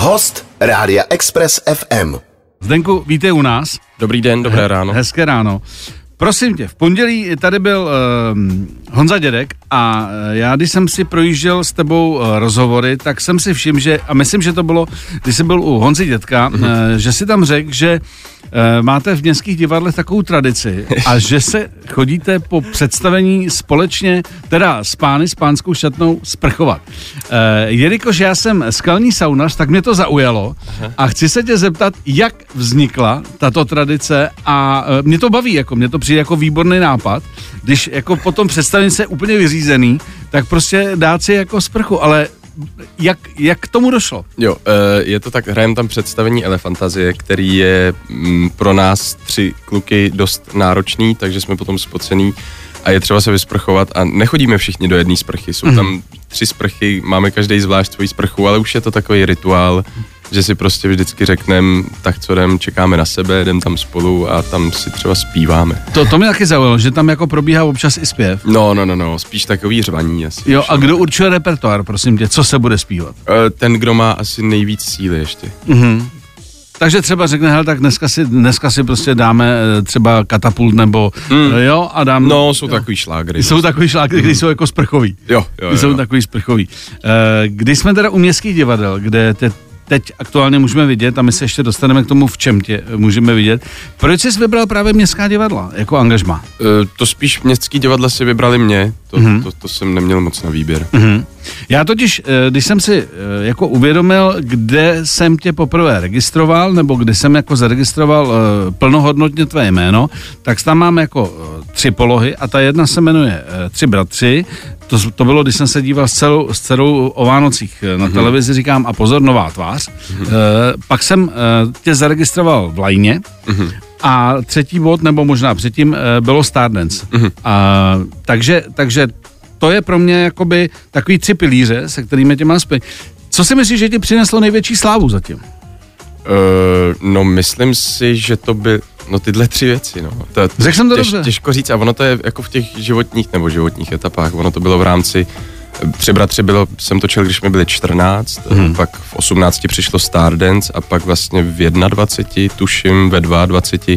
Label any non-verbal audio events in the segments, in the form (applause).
Host Rádia Express FM. Zdenku, víte u nás? Dobrý den, dobré ráno. Hezké ráno. Prosím tě, v pondělí tady byl uh, Honza Dědek a uh, já, když jsem si projížděl s tebou uh, rozhovory, tak jsem si všiml, že, a myslím, že to bylo, když jsem byl u Honzy Dědka, mm-hmm. uh, že si tam řekl, že máte v městských divadlech takovou tradici (laughs) a že se chodíte po představení společně, teda s pány, s pánskou šatnou, sprchovat. Jelikož já jsem skalní saunař, tak mě to zaujalo a chci se tě zeptat, jak vznikla tato tradice a mě to baví, jako mě to přijde jako výborný nápad, když jako potom představení se úplně vyřízený, tak prostě dát si jako sprchu, ale jak, jak k tomu došlo? Jo, je to tak, hrajeme tam představení Elefantazie, který je mm, pro nás tři kluky dost náročný, takže jsme potom spocený a je třeba se vysprchovat a nechodíme všichni do jedné sprchy, jsou mm. tam tři sprchy, máme každý zvlášť svoji sprchu, ale už je to takový rituál, že si prostě vždycky řekneme, tak co jdem, čekáme na sebe, jdem tam spolu a tam si třeba zpíváme. To, to mě taky zaujalo, že tam jako probíhá občas i zpěv. No, no, no, no, spíš takový řvaní asi. Jo, a kdo určuje repertoár, prosím tě, co se bude zpívat? Ten, kdo má asi nejvíc síly ještě. Mhm. Takže třeba řekne, hele, tak dneska si, dneska si prostě dáme eh, třeba katapult nebo, mm. jo, a dám... No, jsou jo. takový šlágry. Jsou takový šlágry, mm. které jsou jako sprchový. Jo, jo, jo. Jsou takový sprchový. Když jsme teda u městských divadel, kde te, teď aktuálně můžeme vidět, a my se ještě dostaneme k tomu, v čem tě můžeme vidět. Proč jsi vybral právě městská divadla jako angažma? Uh, to spíš městský divadla si vybrali mě, to, mm-hmm. to, to jsem neměl moc na výběr. Mm-hmm. Já totiž, eh, když jsem si eh, jako uvědomil, kde jsem tě poprvé registroval, nebo kde jsem jako zaregistroval plnohodnotně tvé jméno, tak tam mám jako tři polohy a ta jedna se jmenuje Tři bratři, to, to bylo, když jsem se díval s celou, s celou o Vánocích na mm-hmm. televizi, říkám, a pozor, nová tvář. Mm-hmm. E, pak jsem e, tě zaregistroval v Lajně mm-hmm. a třetí bod, nebo možná předtím, e, bylo Stardance. Mm-hmm. A, takže, takže to je pro mě jakoby takový tři pilíře, se kterými tě mám spět. Co si myslíš, že ti přineslo největší slávu zatím? Uh, no myslím si, že to by, no tyhle tři věci, no. To, Řekl jsem to těž, dobře. Těžko říct a ono to je jako v těch životních nebo životních etapách, ono to bylo v rámci Tři bratři bylo, jsem točil, když mi byli 14, hmm. pak v 18 přišlo Stardance a pak vlastně v 21, tuším ve 22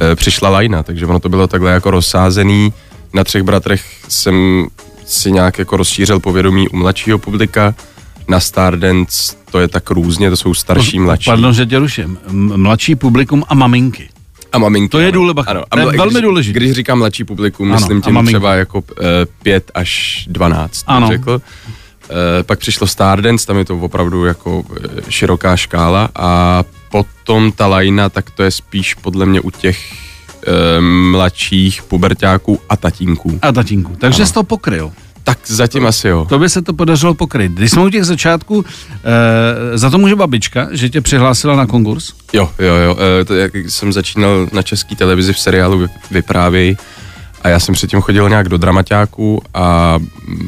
e, přišla Lajna, takže ono to bylo takhle jako rozsázený. Na třech bratrech jsem si nějak jako rozšířil povědomí u mladšího publika, na Stardance to je tak různě, to jsou starší, mladší. Pardon, že tě ruším. Mladší publikum a maminky. A maminky. To je důležité. Ano, a ml- velmi důležité. Když říkám mladší publikum, ano, myslím tím třeba jako uh, až dvanáct, ano. řekl. Uh, pak přišlo Stardance, tam je to opravdu jako uh, široká škála a potom ta lajna, tak to je spíš podle mě u těch mladších pubertáků a tatínků. A tatínků, takže jsi to pokryl. Tak zatím asi jo. To by se to podařilo pokryt. Když jsme u těch začátků, e, za to může babička, že tě přihlásila na konkurs? Jo, jo, jo. E, to, jak jsem začínal na české televizi v seriálu Vyprávěj, a já jsem předtím chodil nějak do dramaťáku a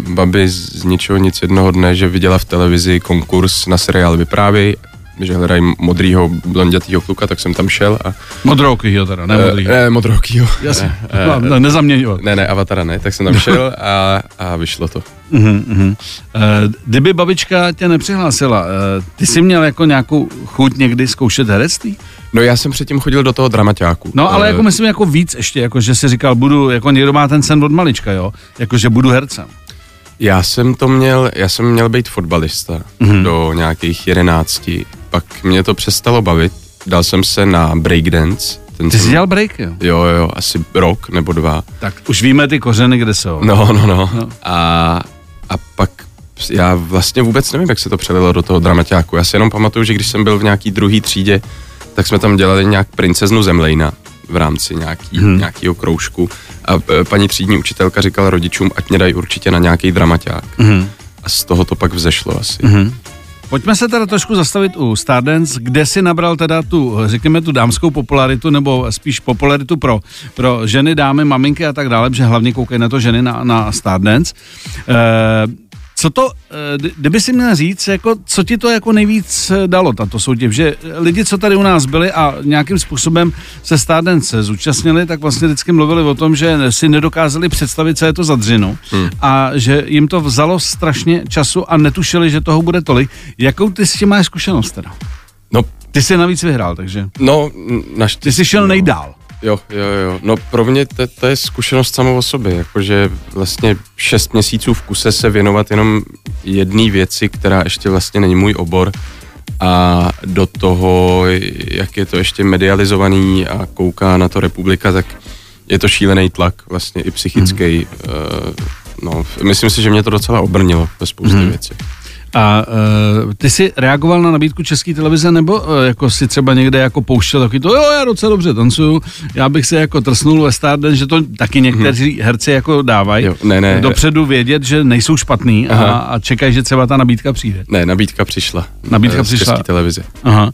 babi z ničeho nic jednoho dne, že viděla v televizi konkurs na seriál Vyprávěj že hledají modrýho blondětýho kluka, tak jsem tam šel a... Modroukýho teda, ne modrýho. Ne, modroukýho. Jasně, ne, ne, nezaměňovat. Ne, ne, avatara ne, tak jsem tam šel a, a vyšlo to. Uh-huh, uh-huh. Uh, kdyby babička tě nepřihlásila, uh, ty jsi měl jako nějakou chuť někdy zkoušet herectví? No já jsem předtím chodil do toho dramaťáku. No ale uh, jako myslím jako víc ještě, jako že si říkal, budu, jako někdo má ten sen od malička, jo, jako že budu hercem. Já jsem to měl, já jsem měl být fotbalista mm-hmm. do nějakých jedenácti, pak mě to přestalo bavit, dal jsem se na breakdance. Ten Ty jsi dělal break, jo? Jo, jo, asi rok nebo dva. Tak už víme ty kořeny, kde jsou. No, no, no. no. A, a pak já vlastně vůbec nevím, jak se to přelilo do toho dramaťáku. Já si jenom pamatuju, že když jsem byl v nějaký druhý třídě, tak jsme tam dělali nějak princeznu Zemlejna v rámci nějaký, hmm. nějakého kroužku a e, paní třídní učitelka říkala rodičům, ať mě dají určitě na nějaký dramaťák. Hmm. A z toho to pak vzešlo asi. Hmm. Pojďme se teda trošku zastavit u Stardance, kde si nabral teda tu, řekněme, tu dámskou popularitu, nebo spíš popularitu pro, pro ženy, dámy, maminky a tak dále, protože hlavně koukají na to ženy na, na Stardance. E, co to, eh, kdyby si měl říct, jako, co ti to jako nejvíc eh, dalo, tato soutěž, že lidi, co tady u nás byli a nějakým způsobem se Stardance zúčastnili, tak vlastně vždycky mluvili o tom, že si nedokázali představit, co je to za dřinu hmm. a že jim to vzalo strašně času a netušili, že toho bude tolik. Jakou ty s tím máš zkušenost teda? No, Ty jsi navíc vyhrál, takže no, naštěstí. ty jsi šel no. nejdál. Jo, jo, jo. No pro mě to, to je zkušenost samou o sobě, jakože vlastně šest měsíců v kuse se věnovat jenom jedné věci, která ještě vlastně není můj obor a do toho, jak je to ještě medializovaný a kouká na to republika, tak je to šílený tlak vlastně i psychický. Mm. No, myslím si, že mě to docela obrnilo ve spoustě mm. věcí. A uh, ty jsi reagoval na nabídku české televize, nebo uh, jako si třeba někde jako pouštěl takový to, jo, já docela dobře tancuju, já bych se jako trsnul ve Stardance, že to taky někteří hmm. herci jako dávají. Ne, ne. Dopředu vědět, že nejsou špatný a, a čekají, že třeba ta nabídka přijde. Ne, nabídka přišla. Nabídka eh, z přišla. České televize. Aha.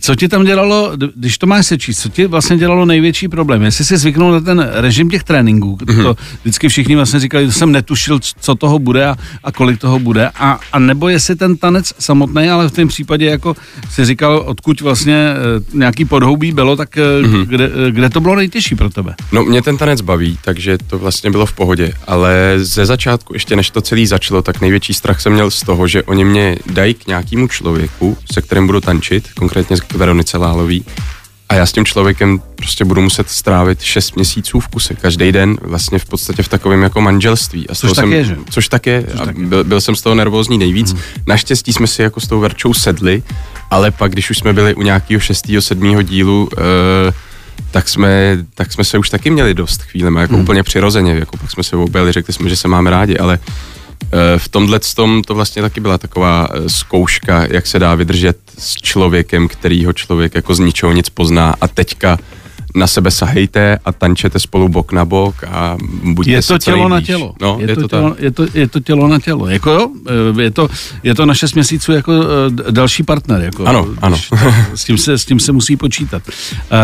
Co ti tam dělalo, když to máš sečíst, co ti vlastně dělalo největší problém? Jestli jsi zvyknul na ten režim těch tréninků, mm-hmm. to vždycky všichni vlastně říkali, že jsem netušil, co toho bude a, a kolik toho bude, a, a nebo jestli ten tanec samotný, ale v tom případě jako si říkal, odkud vlastně e, nějaký podhoubí bylo, tak mm-hmm. kde, e, kde to bylo nejtěžší pro tebe? No, mě ten tanec baví, takže to vlastně bylo v pohodě, ale ze začátku, ještě než to celý začalo, tak největší strach jsem měl z toho, že oni mě dají k nějakému člověku, se kterým budu tančit, konkrétně k Veronice Lálový, a já s tím člověkem prostě budu muset strávit 6 měsíců v kuse, každý den, vlastně v podstatě v takovém jako manželství. A Což tak jsem, je, že? Což tak je, Což tak je. byl, byl jsem z toho nervózní nejvíc. Hmm. Naštěstí jsme si jako s tou Verčou sedli, ale pak, když už jsme byli u nějakého 6. 7. dílu, uh, tak jsme, tak jsme se už taky měli dost chvílema, jako hmm. úplně přirozeně, jako pak jsme se objeli, řekli jsme, že se máme rádi, ale v tomhle tom to vlastně taky byla taková eh, zkouška, jak se dá vydržet s člověkem, kterýho člověk jako z ničeho nic pozná. A teďka na sebe sahejte a tančete spolu bok na bok a buďte Je to tělo na tělo. No, je, je, to to, tělo, tak. je, to, je to tělo na tělo. Jako jo, eh, je to, je to na 6 měsíců jako eh, další partner. Jako, Ano, ano. S tím, se, s tím se musí počítat. Uh,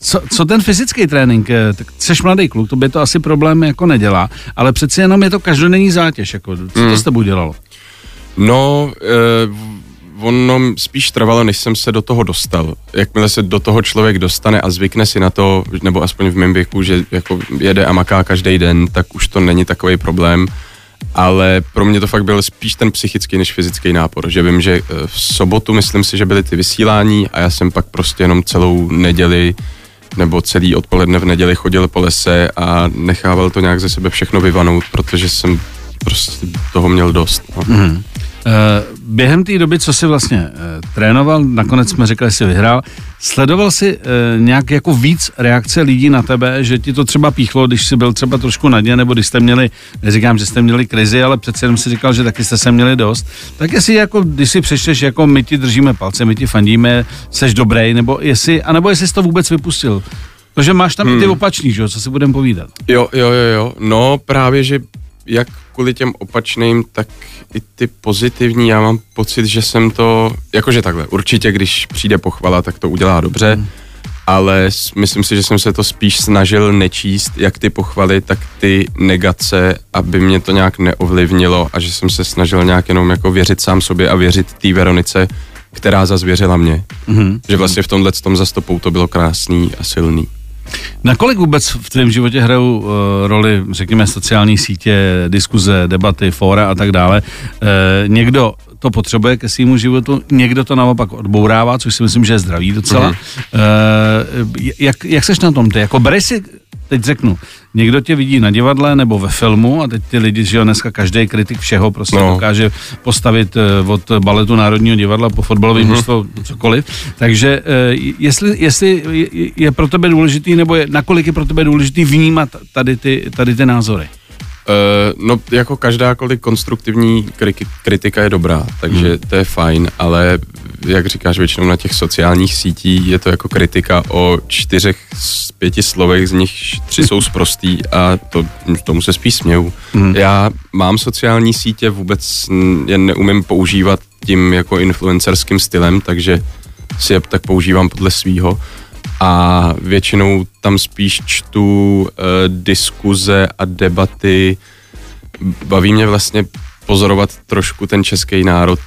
co, co ten fyzický trénink? Tak jsi mladý kluk, to by to asi problém jako nedělá, ale přeci jenom je to každodenní zátěž. Jako, co to Mm. s tebou dělalo? No, ono spíš trvalo, než jsem se do toho dostal. Jakmile se do toho člověk dostane a zvykne si na to, nebo aspoň v mém věku, že jako jede a maká každý den, tak už to není takový problém. Ale pro mě to fakt byl spíš ten psychický než fyzický nápor, že vím, že eh, v sobotu myslím si, že byly ty vysílání a já jsem pak prostě jenom celou neděli nebo celý odpoledne v neděli chodil po lese a nechával to nějak ze sebe všechno vyvanout, protože jsem prostě toho měl dost. No. Mm. Eh, Během té doby, co jsi vlastně eh, trénoval, nakonec jsme řekli, že jsi vyhrál, sledoval jsi eh, nějak jako víc reakce lidí na tebe, že ti to třeba píchlo, když jsi byl třeba trošku na dně, nebo když jste měli, neříkám, že jste měli krizi, ale přece jenom si říkal, že taky jste se měli dost. Tak jestli jako, když si přečteš, jako my ti držíme palce, my ti fandíme, seš dobrý, nebo jestli, anebo jestli jsi to vůbec vypustil. Protože máš tam hmm. i ty opačný, že jo, co si budeme povídat. Jo, jo, jo, jo. No právě, že jak kvůli těm opačným, tak i ty pozitivní, já mám pocit, že jsem to, jakože takhle, určitě, když přijde pochvala, tak to udělá dobře, hmm. ale myslím si, že jsem se to spíš snažil nečíst, jak ty pochvaly, tak ty negace, aby mě to nějak neovlivnilo a že jsem se snažil nějak jenom jako věřit sám sobě a věřit té Veronice, která zazvěřila mě. Mhm. Že vlastně v tomhle tom zastopou to bylo krásný a silný. Nakolik vůbec v tvém životě hrajou uh, roli, řekněme, sociální sítě, diskuze, debaty, fóra a tak dále? Uh, někdo to potřebuje ke svýmu životu, někdo to naopak odbourává, což si myslím, že je zdravý docela. Mm-hmm. Uh, jak, jak seš na tom ty? Jako bereš si, teď řeknu, někdo tě vidí na divadle nebo ve filmu a teď ty lidi, že jo, dneska každý kritik všeho prostě no. Dokáže postavit eh, od baletu Národního divadla po fotbalové mm-hmm. mužstvo cokoliv. Takže eh, jestli, jestli je- je pro tebe důležitý, nebo je, nakolik je pro tebe důležitý vnímat tady ty, tady ty názory? Uh, no, jako každákoliv konstruktivní kri- kritika je dobrá, takže hmm. to je fajn, ale jak říkáš většinou na těch sociálních sítích, je to jako kritika o čtyřech z pěti slovech, z nich tři jsou sprostý a to, tomu se spíš směju. Hmm. Já mám sociální sítě, vůbec je neumím používat tím jako influencerským stylem, takže si je tak používám podle svýho a většinou tam spíš čtu uh, diskuze a debaty. Baví mě vlastně pozorovat trošku ten český národ,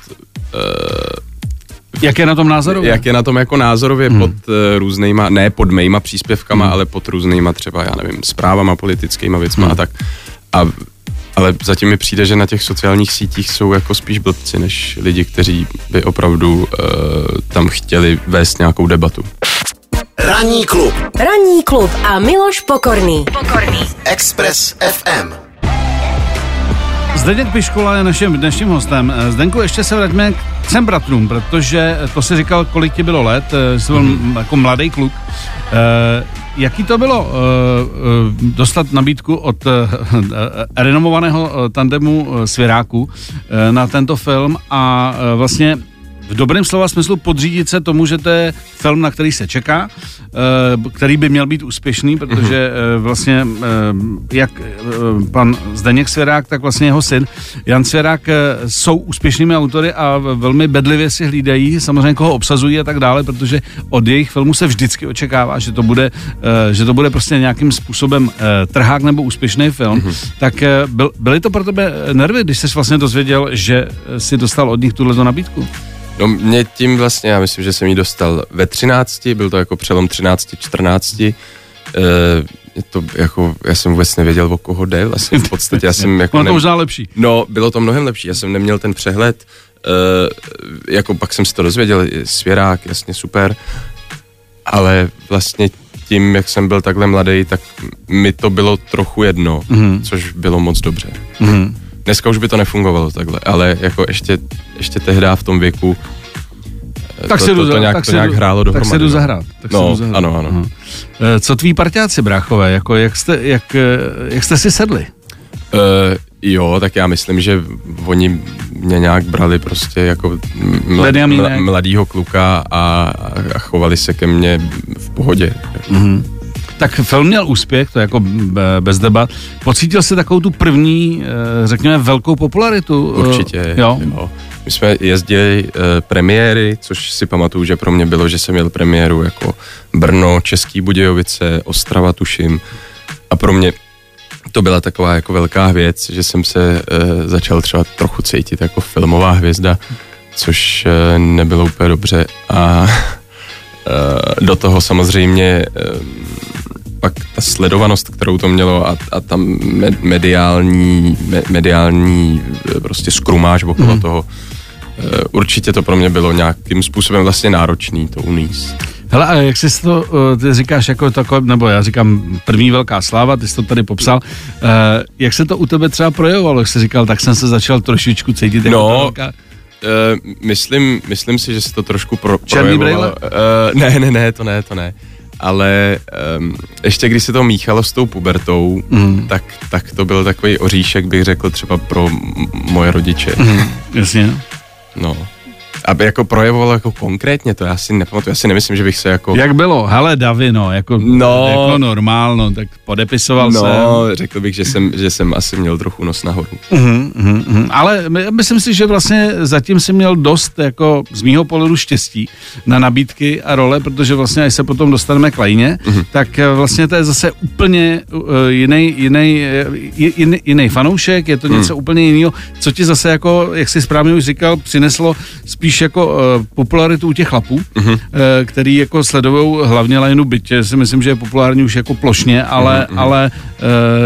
Jak je na tom názorově? jak je na tom jako názorově hmm. pod uh, různýma, ne pod mýma příspěvkama, hmm. ale pod různýma třeba, já nevím, zprávama, politickýma věcma hmm. a tak. A ale zatím mi přijde, že na těch sociálních sítích jsou jako spíš blbci, než lidi, kteří by opravdu uh, tam chtěli vést nějakou debatu. Ranní klub Ranní klub a Miloš Pokorný. Pokorný. Express FM. Zdeněk Piškola je naším dnešním hostem. Eh, Zdenku, ještě se vraťme k třem bratrům, protože to si říkal, kolik ti bylo let, eh, jsi byl mm-hmm. jako mladý kluk. Eh, jaký to bylo eh, eh, dostat nabídku od eh, eh, renomovaného eh, tandemu eh, Svěráku eh, na tento film a eh, vlastně v dobrém slova smyslu podřídit se tomu, že to je film, na který se čeká, eh, který by měl být úspěšný, protože eh, vlastně eh, jak pan Zdeněk Svěrák, tak vlastně jeho syn Jan Svěrák jsou úspěšnými autory a velmi bedlivě si hlídají, samozřejmě koho obsazují a tak dále, protože od jejich filmu se vždycky očekává, že to bude, že to bude prostě nějakým způsobem trhák nebo úspěšný film. Tak eh, byl, byly to pro tebe nervy, když jsi vlastně dozvěděl, že si dostal od nich tuhle nabídku? No mě tím vlastně, já myslím, že jsem ji dostal ve 13, byl to jako přelom 13, 14. E, to jako, já jsem vůbec nevěděl, o koho jde, vlastně v podstatě já jsem (laughs) jako... Ono to možná lepší. No, bylo to mnohem lepší, já jsem neměl ten přehled, e, jako pak jsem si to dozvěděl, svěrák, jasně super, ale vlastně tím, jak jsem byl takhle mladý, tak mi to bylo trochu jedno, mm-hmm. což bylo moc dobře. Mhm. Dneska už by to nefungovalo takhle, ale jako ještě, ještě tehdy v tom věku eh, Tak to, se jdu, to, to, za- nějak, tak to se nějak jdu- hrálo dohromady. Tak se jdu no. zahrát. Tak se No, jdu zahrát. ano, ano. Aha. Eh, Co tví parťáci, bráchové, jako jak jste, jak, eh, jak jste si sedli? Uh, jo, tak já myslím, že oni mě nějak brali prostě jako mla, mla, mladýho kluka a, a chovali se ke mně v pohodě. Tak film měl úspěch, to je jako bez debat. Pocítil jsi takovou tu první, eh, řekněme, velkou popularitu? eh, Určitě. Jo. jo. My jsme jezdili uh, premiéry, což si pamatuju, že pro mě bylo, že jsem měl premiéru jako Brno, Český Budějovice, Ostrava tuším. A pro mě to byla taková jako velká věc, že jsem se uh, začal třeba trochu cítit jako filmová hvězda, což uh, nebylo úplně dobře. A uh, (laughs) do toho samozřejmě uh, pak ta sledovanost, kterou to mělo a, a ta me- mediální, me- mediální eh, prostě skrumáž okolo Mhm. toho, eh, určitě to pro mě bylo nějakým způsobem vlastně náročný to uníst. Hele, a jak jsi to, eh, ty říkáš jako takové, nebo já říkám první velká sláva, ty jsi to tady popsal, eh, jak se to u tebe třeba projevovalo, jak jsi říkal, tak jsem se začal trošičku cítit jako No, velká... Uh, myslím, myslím si, že se to trošku pro, Černý projevovalo. Uh, ne, ne, ne, to ne, to ne. Ale um, ještě když se to míchalo s tou pubertou, mm. tak, tak to byl takový oříšek, bych řekl třeba pro moje rodiče. Mm. Jasně. No. Aby jako projevovalo jako konkrétně, to já si nepamatuju, já si nemyslím, že bych se jako... Jak bylo? Hele, Davino, jako, No. jako normálno, tak podepisoval jsem. No, řekl bych, že jsem, že jsem asi měl trochu nos nahoru. Mhm, mhm. Ale my- myslím si, že vlastně zatím si měl dost jako z mýho pohledu štěstí na nabídky a role, protože vlastně, až se potom dostaneme k Lajně, Mhm. tak eh, vlastně to je zase úplně uh, jiný, jiný, eh, jiný, jiný fanoušek, je to něco úplně jiného, co ti zase jako, jak jsi správně už říkal, přineslo spíš jako uh, popularitu u těch chlapů, Mhm. uh, který jako sledují hlavně Lajnu, byť si myslím, že je populární už jako plošně, ale, Mhm, ale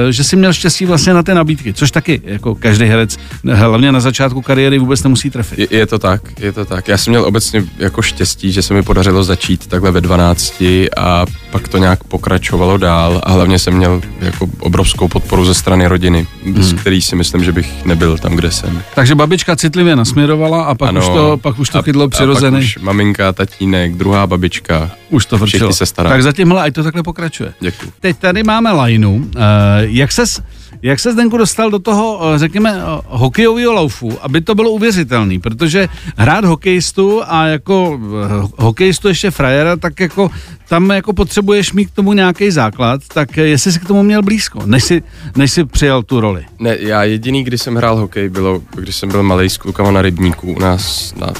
uh, že si měl štěstí vlastně na ty nabídky, což taky jako každý herec, hlavně na začátku kariéry vůbec nemusí trefit. Je, je to tak, je to tak. Já jsem měl obecně jako štěstí, že se mi podařilo začít takhle ve 12 a pak to nějak pokračovalo dál a hlavně jsem měl jako obrovskou podporu ze strany rodiny, bez který si myslím, že bych nebyl tam, kde jsem. Takže babička citlivě nasměrovala a pak, už, to, pak už to chytlo A pak přirozený, už maminka, tatínek, druhá babička. už to vrčilo. se starají. Tak zatím, hele, ať to takhle pokračuje. Děkuji. Teď tady máme lajnu. Uh, jak ses, jak se Zdenku dostal do toho, eh, řekněme, eh, hokejového laufu, aby to bylo uvěřitelný, protože hrát hokejistu a jako eh, hokejistu ještě frajera, tak jako tam jako potřebuješ mít k tomu nějaký základ, tak jestli jsi k tomu měl blízko, než si, než si přijal tu roli. Ne, já jediný, kdy jsem hrál hokej, bylo, když jsem byl malý s klukama na rybníku u nás na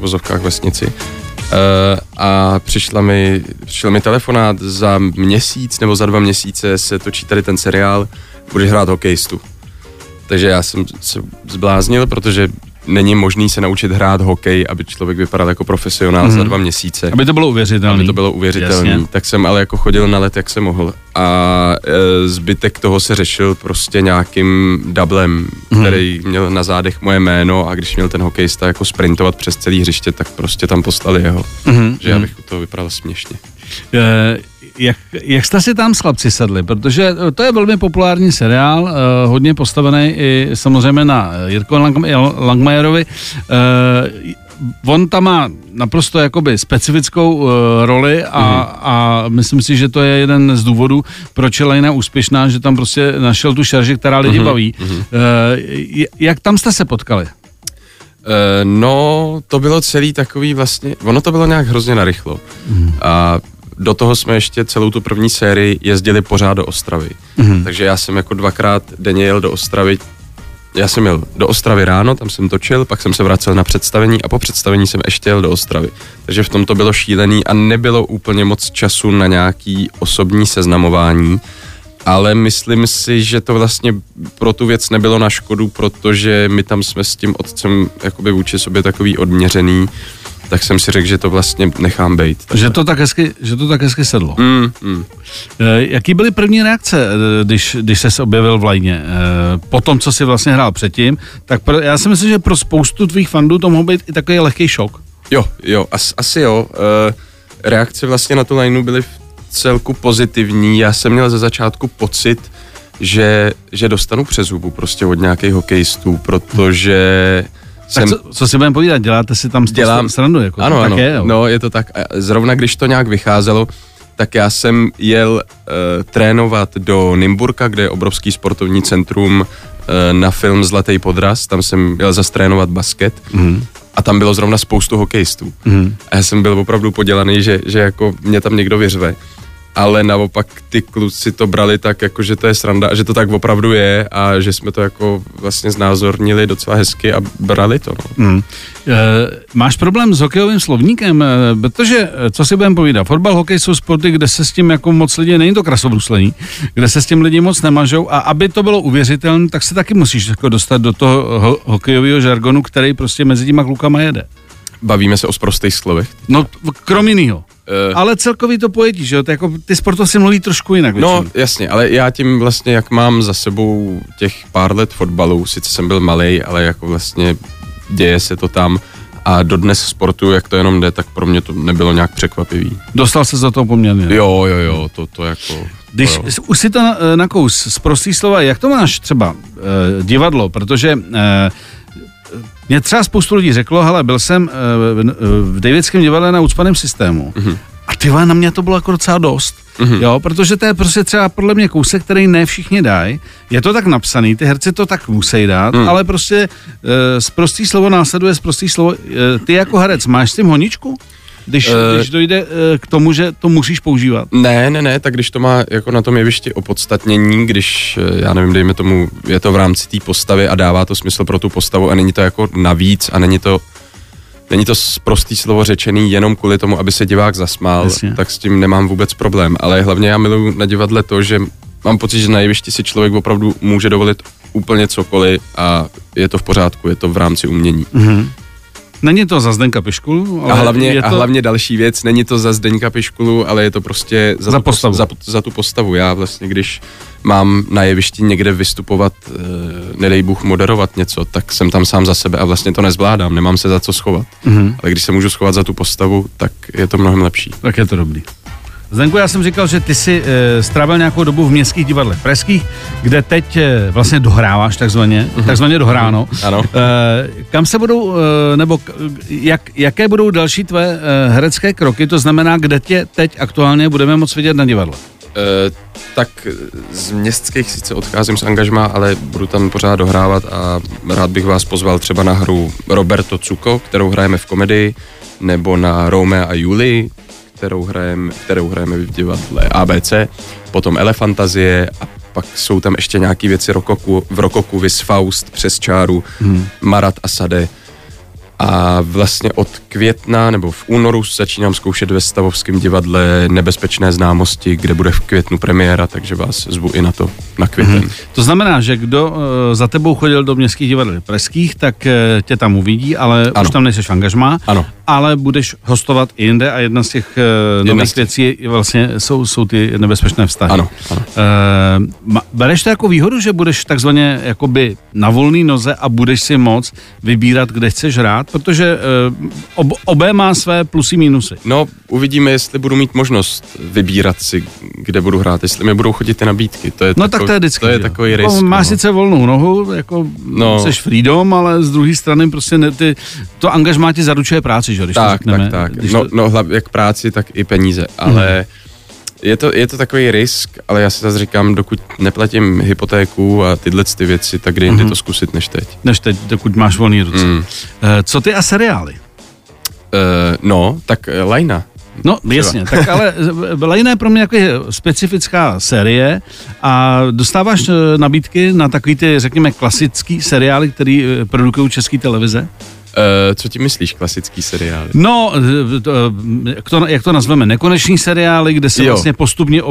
vozovkách vesnici. Uh, a přišla mi, přišel mi telefonát za měsíc nebo za dva měsíce se točí tady ten seriál, budeš hrát hokejistu. Takže já jsem se zbláznil, protože není možný se naučit hrát hokej, aby člověk vypadal jako profesionál mm-hmm. za dva měsíce. Aby to bylo uvěřitelné. Aby to bylo uvěřitelné. Tak jsem ale jako chodil na let, jak jsem mohl. A e, zbytek toho se řešil prostě nějakým dublem, mm-hmm. který měl na zádech moje jméno a když měl ten hokejista jako sprintovat přes celý hřiště, tak prostě tam poslali jeho. Mm-hmm. Že já bych u toho vypadal směšně. E, jak, jak jste si tam s chlapci sedli? Protože to je velmi populární seriál, uh, hodně postavený i samozřejmě na Jirko Langmajerovi. On tam má naprosto jakoby specifickou uh, roli a, mm. a myslím si, že to je jeden z důvodů, proč je Lejna úspěšná, že tam prostě našel tu šarži, která lidi mm-hmm. baví. Mm-hmm. Uh, jak tam jste se potkali? Uh, no, to bylo celý takový vlastně, ono to bylo nějak hrozně narychlo. Mm. A do toho jsme ještě celou tu první sérii jezdili pořád do Ostravy. Mm-hmm. Takže já jsem jako dvakrát denně jel do Ostravy. Já jsem jel do Ostravy ráno, tam jsem točil, pak jsem se vracel na představení a po představení jsem ještě jel do Ostravy. Takže v tom to bylo šílený a nebylo úplně moc času na nějaký osobní seznamování ale myslím si, že to vlastně pro tu věc nebylo na škodu, protože my tam jsme s tím otcem jakoby vůči sobě takový odměřený, tak jsem si řekl, že to vlastně nechám být. Že to tak hezky, že to tak hezky sedlo. Mm, mm. Jaký byly první reakce, eh, když, když se objevil v lajně? Eh, po tom, co si vlastně hrál předtím, tak pro, já si myslím, že pro spoustu tvých fandů to mohl být i takový lehký šok. Jo, jo, as, asi jo. Reakce vlastně na tu lineu byly v celku pozitivní. Já jsem měl ze začátku pocit, že, že dostanu přes prostě od nějakých hokejistů, protože tak jsem... co, co si budeme povídat, děláte si tam Dělám... srandu, jako ano, ano. Je, jo. no je to tak. Zrovna když to nějak vycházelo, tak já jsem jel uh, trénovat do Nymburka, kde je obrovský sportovní centrum uh, na film Zlatý podraz, tam jsem jel zastrénovat basket mm. a tam bylo zrovna spoustu hokejistů. Mm. A já jsem byl opravdu podělaný, že, že jako mě tam někdo vyřve ale naopak ty kluci to brali tak, jako že to je sranda a že to tak opravdu je a že jsme to jako vlastně znázornili docela hezky a brali to. No. Mm. E, máš problém s hokejovým slovníkem, e, protože, e, co si budeme povídat, fotbal, hokej jsou sporty, kde se s tím jako moc lidi, není to krasovruslení, kde se s tím lidi moc nemažou a aby to bylo uvěřitelné, tak se taky musíš jako dostat do toho ho- hokejového žargonu, který prostě mezi těma klukama jede. Bavíme se o sprostých slovech. No, krom jiného. Uh, ale celkový to pojetí, že jo? To jako, ty sportovci mluví trošku jinak. No, většinou. jasně, ale já tím vlastně, jak mám za sebou těch pár let fotbalu, sice jsem byl malý, ale jako vlastně děje se to tam a dodnes sportu, jak to jenom jde, tak pro mě to nebylo nějak překvapivý. Dostal se za to poměrně. Jo, jo, jo, to, to jako... Když to už si to na, kous z prostý slova, jak to máš třeba uh, divadlo, protože uh, mě třeba spoustu lidí řeklo, hele, byl jsem uh, v Davidském divadle na ucpaném systému mm-hmm. a ty na mě to bylo jako docela dost. Mm-hmm. Jo, protože to je prostě třeba podle mě kousek, který ne všichni dají. Je to tak napsaný, ty herci to tak musí dát, mm. ale prostě uh, z prostý slovo následuje z prostý slovo. Uh, ty jako herec máš s tím honičku? Když, uh, když dojde uh, k tomu, že to musíš používat? Ne, ne, ne, tak když to má jako na tom jevišti opodstatnění, když, já nevím, dejme tomu, je to v rámci té postavy a dává to smysl pro tu postavu a není to jako navíc a není to není to prostý slovo řečený jenom kvůli tomu, aby se divák zasmál, Jasně. tak s tím nemám vůbec problém. Ale hlavně já miluji na divadle to, že mám pocit, že na jevišti si člověk opravdu může dovolit úplně cokoliv a je to v pořádku, je to v rámci umění. Mm-hmm. Není to za Zdenka Piškulu, ale a hlavně, je to... a hlavně další věc, není to za Zdenka Piškulu, ale je to prostě za, za, tu, postavu. Za, za tu postavu. Já vlastně, když mám na jevišti někde vystupovat, e, nedej Bůh moderovat něco, tak jsem tam sám za sebe a vlastně to nezvládám, nemám se za co schovat. Mm-hmm. Ale když se můžu schovat za tu postavu, tak je to mnohem lepší. Tak je to dobrý. Zdenku, já jsem říkal, že ty si e, strávil nějakou dobu v městských divadlech pražských, kde teď e, vlastně dohráváš takzvaně, mm-hmm. takzvaně dohráno. Mm-hmm. Ano. E, kam se budou, e, nebo jak, jaké budou další tvé e, herecké kroky, to znamená, kde tě teď aktuálně budeme moc vidět na divadle? E, tak z městských sice odcházím z angažma, ale budu tam pořád dohrávat a rád bych vás pozval třeba na hru Roberto Cuco, kterou hrajeme v komedii, nebo na Rome a Julie, kterou hrajeme, kterou hrajeme v divadle ABC, potom Elefantazie a pak jsou tam ještě nějaké věci rokoku, v rokoku, Vis Faust, Přes čáru, hmm. Marat a Sade A vlastně od května nebo v únoru začínám zkoušet ve Stavovském divadle Nebezpečné známosti, kde bude v květnu premiéra, takže vás zvu i na to, na květen. Mm-hmm. To znamená, že kdo uh, za tebou chodil do městských divadel pražských, tak uh, tě tam uvidí, ale ano. už tam nejseš v angažmá, Ano. ale budeš hostovat i jinde a jedna z těch uh, nových z těch- věcí je vlastně jsou, jsou ty nebezpečné vztahy. Ano, ano. Ma- bereš to jako výhodu, že budeš takzvaně jakoby na volný noze a budeš si moc vybírat, kde chceš hrát, protože uh, ob, obé má své plusy mínusy. No, uvidíme, jestli budu mít možnost vybírat si, kde budu hrát, jestli mi budou chodit ty nabídky. To je No takový, tak to je vždycky. To je jo. takový Jako risk. Máš no. sice volnou nohu, jako no. No. jsi freedom, ale z druhé strany prostě ne, ty, to angažmá ti zaručuje práci, že jo, když to tak, řekneme. tak, tak. Když No, to, no jak práci, tak i peníze, ale je, to, je to takový risk, ale já si zase říkám, dokud neplatím hypotéku a tyhle ty věci, tak kdy jindy to zkusit než teď. než teď, dokud máš volný ruce. Mm. Eh, Co ty a seriály? Uh, no, tak uh, Lajna. No, jasně, tak ale eh, Lejna je pro mě jako specifická série a dostáváš eh, nabídky na takový ty, řekněme, klasický seriály, který eh, produkují české televize? Uh, co ti myslíš, klasický seriál? No, eh, to, eh, jak to, jak to nazveme, nekoneční seriály, kde se Jo. vlastně postupně Jo,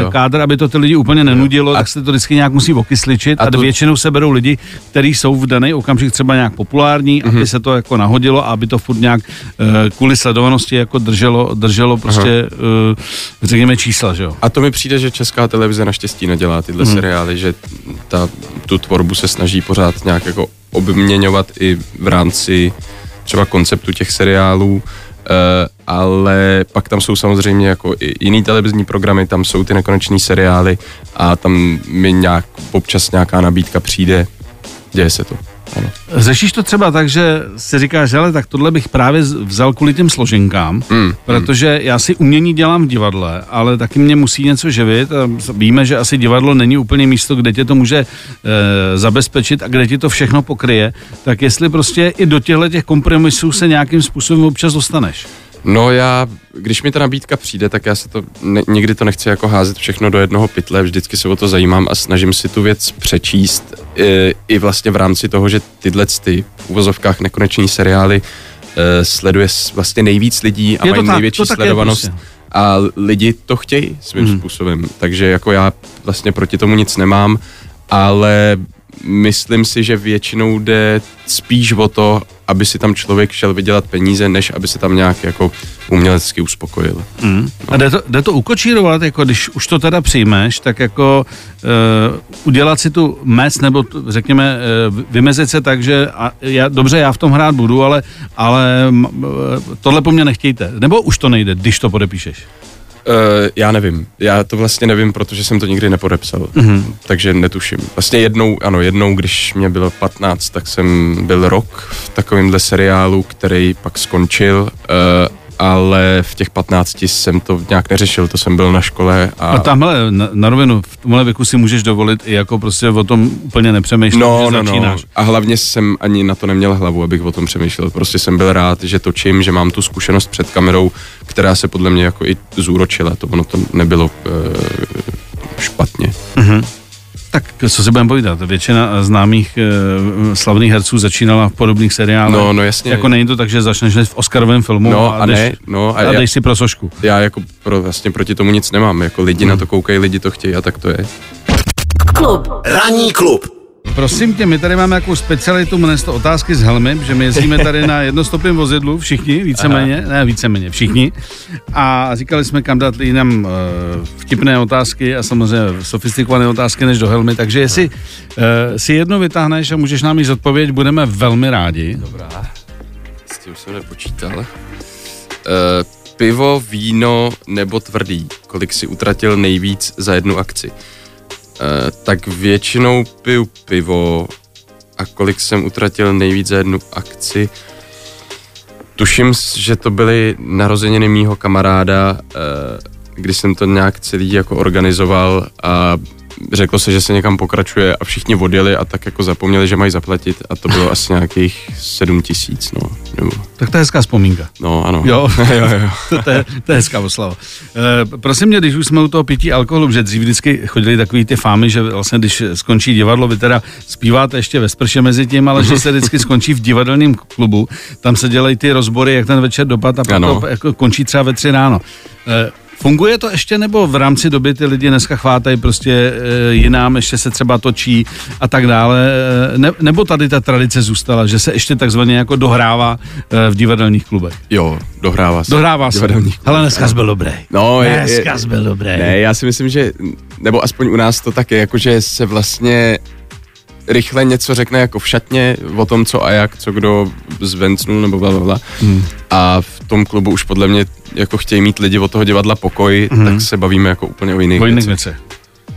jo. kádr, aby to ty lidi úplně nenudilo, A- tak se to vždycky nějak musí okysličit a, A to- většinou se berou lidi, kteří jsou v daný okamžik třeba nějak populární, Mhm. aby se to jako nahodilo a aby to furt nějak eh, kvůli sledovanosti jako drželo, drželo prostě, eh, řekněme, čísla, že jo? A to mi přijde, že česká televize naštěstí nedělá tyhle Mhm. mm. seriály, že ta, tu tvorbu se snaží pořád nějak jako obměňovat i v rámci třeba konceptu těch seriálů, uh, ale pak tam jsou samozřejmě jako i jiný televizní programy, tam jsou ty nekoneční seriály a tam mi nějak občas nějaká nabídka přijde, děje se to. Ano. Řešíš to třeba tak, že si říkáš, hele, tak tohle bych právě vzal kvůli těm složenkám, Mm, protože já si umění dělám v divadle, ale taky mě musí něco živit a víme, že asi divadlo není úplně místo, kde tě to může e, zabezpečit a kde ti to všechno pokryje, tak jestli prostě i do těchto těch kompromisů se nějakým způsobem občas dostaneš. No já, když mi ta nabídka přijde, tak já se to, ne, nikdy to nechci jako házet všechno do jednoho pytle, vždycky se o to zajímám a snažím si tu věc přečíst i, i vlastně v rámci toho, že tyhle ty v uvozovkách nekoneční seriály e, sleduje vlastně nejvíc lidí a Je mají tak, největší sledovanost. prostě. A lidi to chtějí svým hmm. způsobem, takže jako já vlastně proti tomu nic nemám, ale myslím si, že většinou jde spíš o to, aby si tam člověk šel vydělat peníze, než aby se tam nějak jako umělecky uspokojil. Mm. A jde to, jde to ukočírovat, jako když už to teda přijmeš, tak jako uh, udělat si tu mez, nebo tu, řekněme uh, vymezit se tak, že a já, dobře, já v tom hrát budu, ale, ale m, uh, tohle po mně nechtějte. Nebo už to nejde, když to podepíšeš. Uh, já nevím. Já to vlastně nevím, protože jsem to nikdy nepodepsal. Mhm. Mm-hmm. Takže netuším. Vlastně jednou, ano, jednou, když mě bylo 15, tak jsem byl rok v takovémhle seriálu, který pak skončil, uh, ale v těch 15 jsem to nějak neřešil, to jsem byl na škole a... A tamhle na, na rovinu, v tomhle věku si můžeš dovolit i jako prostě o tom úplně nepřemýšlet, No, že no, no. začínáš. A hlavně jsem ani na to neměl hlavu, abych o tom přemýšlel. Prostě jsem byl rád, že točím, že mám tu zkušenost před kamerou, která se podle mě jako i zúročila. To ono to nebylo uh, špatně. Tak co si budeme povídat, většina známých uh, slavných herců začínala v podobných seriálech. No, no jasně. Jako není to tak, že začneš v Oscarovém filmu No a, a jdeš, ne, no a a já, jdeš si pro sošku. já jako pro, vlastně proti tomu nic nemám. Jako lidi na to koukají, lidi to chtějí a tak to je. Klub. Ranní klub. Prosím tě, my tady máme nějakou specialitu, jmenuje se to otázky s helmy, že my jezdíme tady na jednostopém vozidlu, všichni, víceméně, ne víceméně, všichni. A říkali jsme, kam dát jinam uh, vtipné otázky a samozřejmě sofistikované otázky než do helmy, takže jestli uh, si jedno vytáhneš a můžeš nám ji zodpovědět, budeme velmi rádi. Dobrá. S tím jsem nepočítal. Uh, pivo, víno nebo tvrdý? Kolik si utratil nejvíc za jednu akci? Uh, tak většinou piju pivo a kolik jsem utratil nejvíc za jednu akci? Tuším, že to byly narozeniny mýho kamaráda, uh, kdy jsem to nějak celý jako organizoval a řeklo se, že se někam pokračuje a všichni odjeli a tak jako zapomněli, že mají zaplatit a to bylo asi nějakých 7 tisíc, no. Nebo, Tak to je hezká vzpomínka. no ano. Jo, (laughs) jo, jo. to, to, je, to je hezká oslava. E, prosím mě, když už jsme u toho pití alkoholu, že dřív vždycky chodili takový ty fámy, že vlastně když skončí divadlo, vy teda zpíváte ještě ve sprše mezi tím, ale že se vždycky skončí v divadelním klubu, tam se dělají ty rozbory, jak ten večer dopad a pak jako končí třeba ve tři ráno. E, Funguje to ještě, nebo v rámci doby ty lidi dneska chvátají prostě e, jinám, ještě se třeba točí a tak dále, e, ne, nebo tady ta tradice zůstala, že se ještě takzvaně jako dohrává e, v divadelních klubech? Jo, dohrává se. Dohrává se. Divadelních Ale dneska jsi byl dobrý. No, je, je, Dneska jsi byl dobrý. Ne, já si myslím, že, nebo aspoň u nás to tak je, jakože se vlastně rychle něco řekne jako v šatně o tom, co a jak, co kdo zvencnul nebo bla, bla, bla. Hmm. A v tom klubu už podle mě jako chtějí mít lidi od toho divadla pokoj, hmm. tak se bavíme jako úplně o jiných O jiných věcech.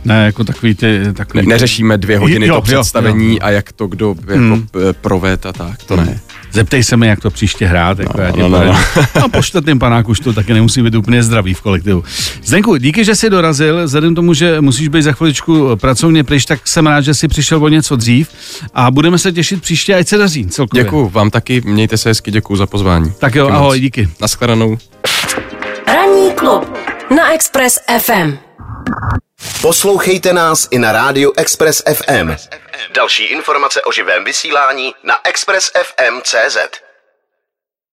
Ne, jako takový ty... Takový Ne, neřešíme dvě hodiny Jo, to jo, představení jo. a jak to kdo jako hmm. proved a tak, to ne. Zeptej se mi, jak to příště hrát. Jako No, já ti no, no, povím. no. (laughs) no, po čtvrtém panáku už to taky nemusí být úplně zdravý v kolektivu. Zdenku, díky, že jsi dorazil. Vzhledem k tomu, že musíš být za chviličku pracovně pryč, tak jsem rád, že jsi přišel o něco dřív a budeme se těšit příště, ať se daří celkově. Děkuju, vám taky, mějte se hezky, děkuju za pozvání. Tak jo, Díky moc. ahoj, díky. Naschledanou. Ranní klub na Express FM. Poslouchejte nás i na rádiu Express FM. Další informace o živém vysílání na expressfm.cz.